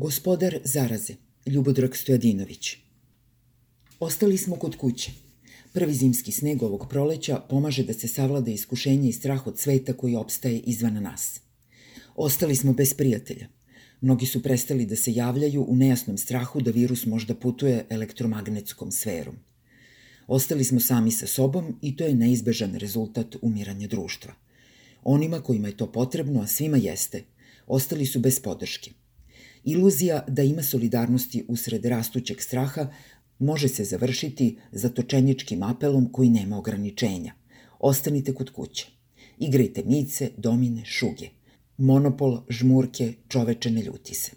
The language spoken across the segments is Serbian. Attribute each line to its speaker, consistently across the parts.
Speaker 1: Gospodar zaraze, Ljubodrag Stojadinović. Ostali smo kod kuće. Prvi zimski sneg ovog proleća pomaže da se savlada iskušenje i strah od sveta koji opstaje izvan nas. Ostali smo bez prijatelja. Mnogi su prestali da se javljaju u nejasnom strahu da virus možda putuje elektromagnetskom sferom. Ostali smo sami sa sobom i to je neizbežan rezultat umiranja društva. Onima kojima je to potrebno, a svima jeste, ostali su bez podrške. Iluzija da ima solidarnosti usred rastućeg straha može se završiti zatočenjičkim apelom koji nema ograničenja. Ostanite kod kuće. Igrajte mice, domine, šuge. Monopol, žmurke, čoveče ne ljuti se.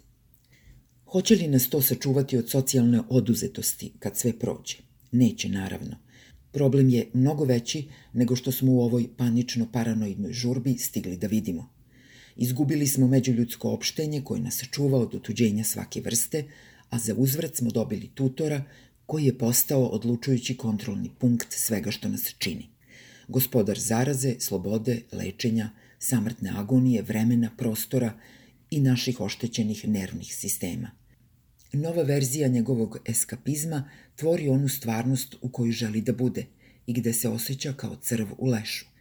Speaker 1: Hoće li nas to sačuvati od socijalne oduzetosti kad sve prođe? Neće, naravno. Problem je mnogo veći nego što smo u ovoj panično-paranoidnoj žurbi stigli da vidimo. Izgubili smo međuljudsko opštenje koje nas čuva od otuđenja svake vrste, a za uzvrat smo dobili tutora koji je postao odlučujući kontrolni punkt svega što nas čini. Gospodar zaraze, slobode, lečenja, samrtne agonije, vremena, prostora i naših oštećenih nervnih sistema. Nova verzija njegovog eskapizma tvori onu stvarnost u koju želi da bude i gde se osjeća kao crv u lešu.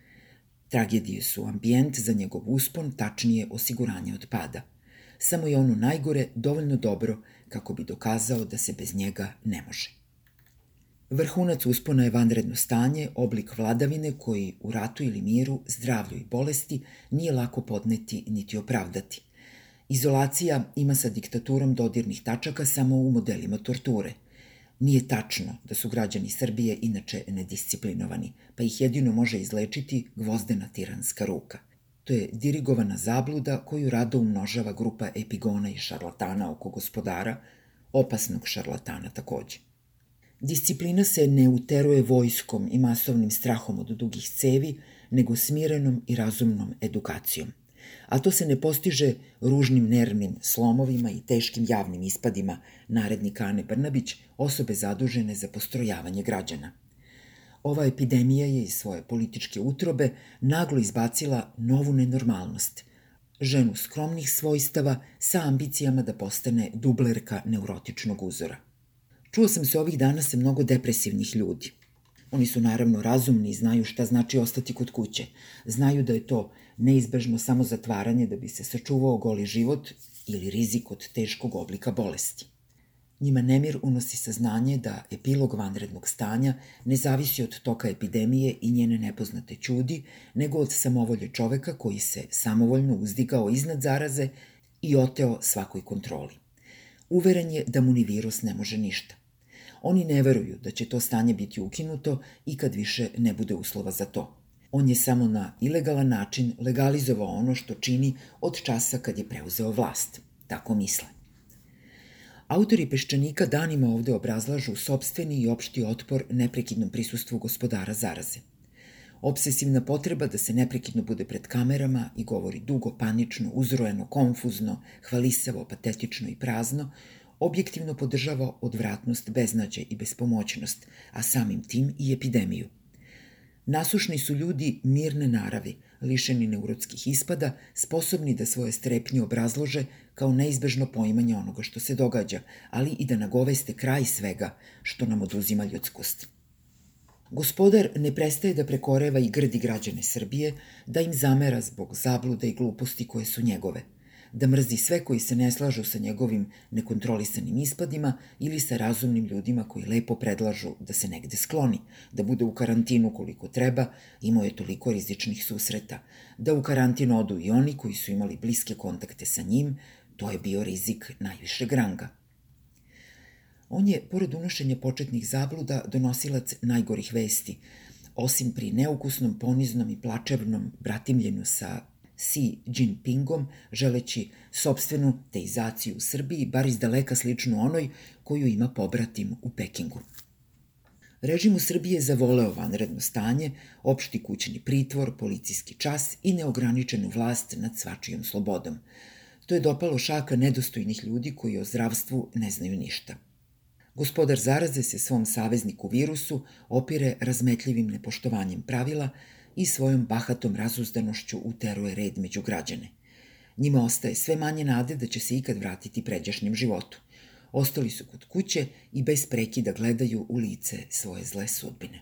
Speaker 1: Tragedije su ambijent za njegov uspon, tačnije osiguranje od pada. Samo je ono najgore dovoljno dobro kako bi dokazao da se bez njega ne može. Vrhunac uspona je vanredno stanje, oblik vladavine koji u ratu ili miru, zdravlju i bolesti nije lako podneti niti opravdati. Izolacija ima sa diktaturom dodirnih tačaka samo u modelima torture. Nije tačno da su građani Srbije inače nedisciplinovani, pa ih jedino može izlečiti gvozdena tiranska ruka. To je dirigovana zabluda koju rado umnožava grupa epigona i šarlatana oko gospodara, opasnog šarlatana takođe. Disciplina se ne uteruje vojskom i masovnim strahom od dugih cevi, nego smirenom i razumnom edukacijom. A to se ne postiže ružnim nervnim slomovima i teškim javnim ispadima narednika Ane Brnabić, osobe zadužene za postrojavanje građana. Ova epidemija je iz svoje političke utrobe naglo izbacila novu nenormalnost – ženu skromnih svojstava sa ambicijama da postane dublerka neurotičnog uzora – Čuo sam se ovih dana sa mnogo depresivnih ljudi. Oni su naravno razumni i znaju šta znači ostati kod kuće. Znaju da je to neizbežno samo zatvaranje da bi se sačuvao goli život ili rizik od teškog oblika bolesti. Njima nemir unosi saznanje da epilog vanrednog stanja ne zavisi od toka epidemije i njene nepoznate čudi, nego od samovolje čoveka koji se samovoljno uzdigao iznad zaraze i oteo svakoj kontroli. Uveren je da mu ni virus ne može ništa. Oni ne veruju da će to stanje biti ukinuto i kad više ne bude uslova za to. On je samo na ilegalan način legalizovao ono što čini od časa kad je preuzeo vlast. Tako misle. Autori Peščanika danima ovde obrazlažu sobstveni i opšti otpor neprekidnom prisustvu gospodara zaraze. Obsesivna potreba da se neprekidno bude pred kamerama i govori dugo, panično, uzrojeno, konfuzno, hvalisavo, patetično i prazno, objektivno podržava odvratnost, beznađe i bespomoćnost, a samim tim i epidemiju. Nasušni su ljudi mirne naravi, lišeni neurotskih ispada, sposobni da svoje strepnje obrazlože kao neizbežno poimanje onoga što se događa, ali i da nagoveste kraj svega što nam oduzima ljudskost. Gospodar ne prestaje da prekoreva i grdi građane Srbije, da im zamera zbog zabluda i gluposti koje su njegove – da mrzi sve koji se ne slažu sa njegovim nekontrolisanim ispadima ili sa razumnim ljudima koji lepo predlažu da se negde skloni, da bude u karantinu koliko treba, imao je toliko rizičnih susreta, da u karantin odu i oni koji su imali bliske kontakte sa njim, to je bio rizik najvišeg ranga. On je, pored unošenja početnih zabluda, donosilac najgorih vesti, osim pri neukusnom, poniznom i plačevnom bratimljenju sa Xi Jinpingom, želeći sobstvenu teizaciju u Srbiji, bar iz daleka sličnu onoj koju ima pobratim u Pekingu. Režim u Srbiji je zavoleo vanredno stanje, opšti kućni pritvor, policijski čas i neograničenu vlast nad svačijom slobodom. To je dopalo šaka nedostojnih ljudi koji o zdravstvu ne znaju ništa. Gospodar zaraze se svom savezniku virusu opire razmetljivim nepoštovanjem pravila, i svojom bahatom razuzdanošću uteruje red među građane. Njima ostaje sve manje nade da će se ikad vratiti pređašnjem životu. Ostali su kod kuće i bez prekida gledaju u lice svoje zle sudbine.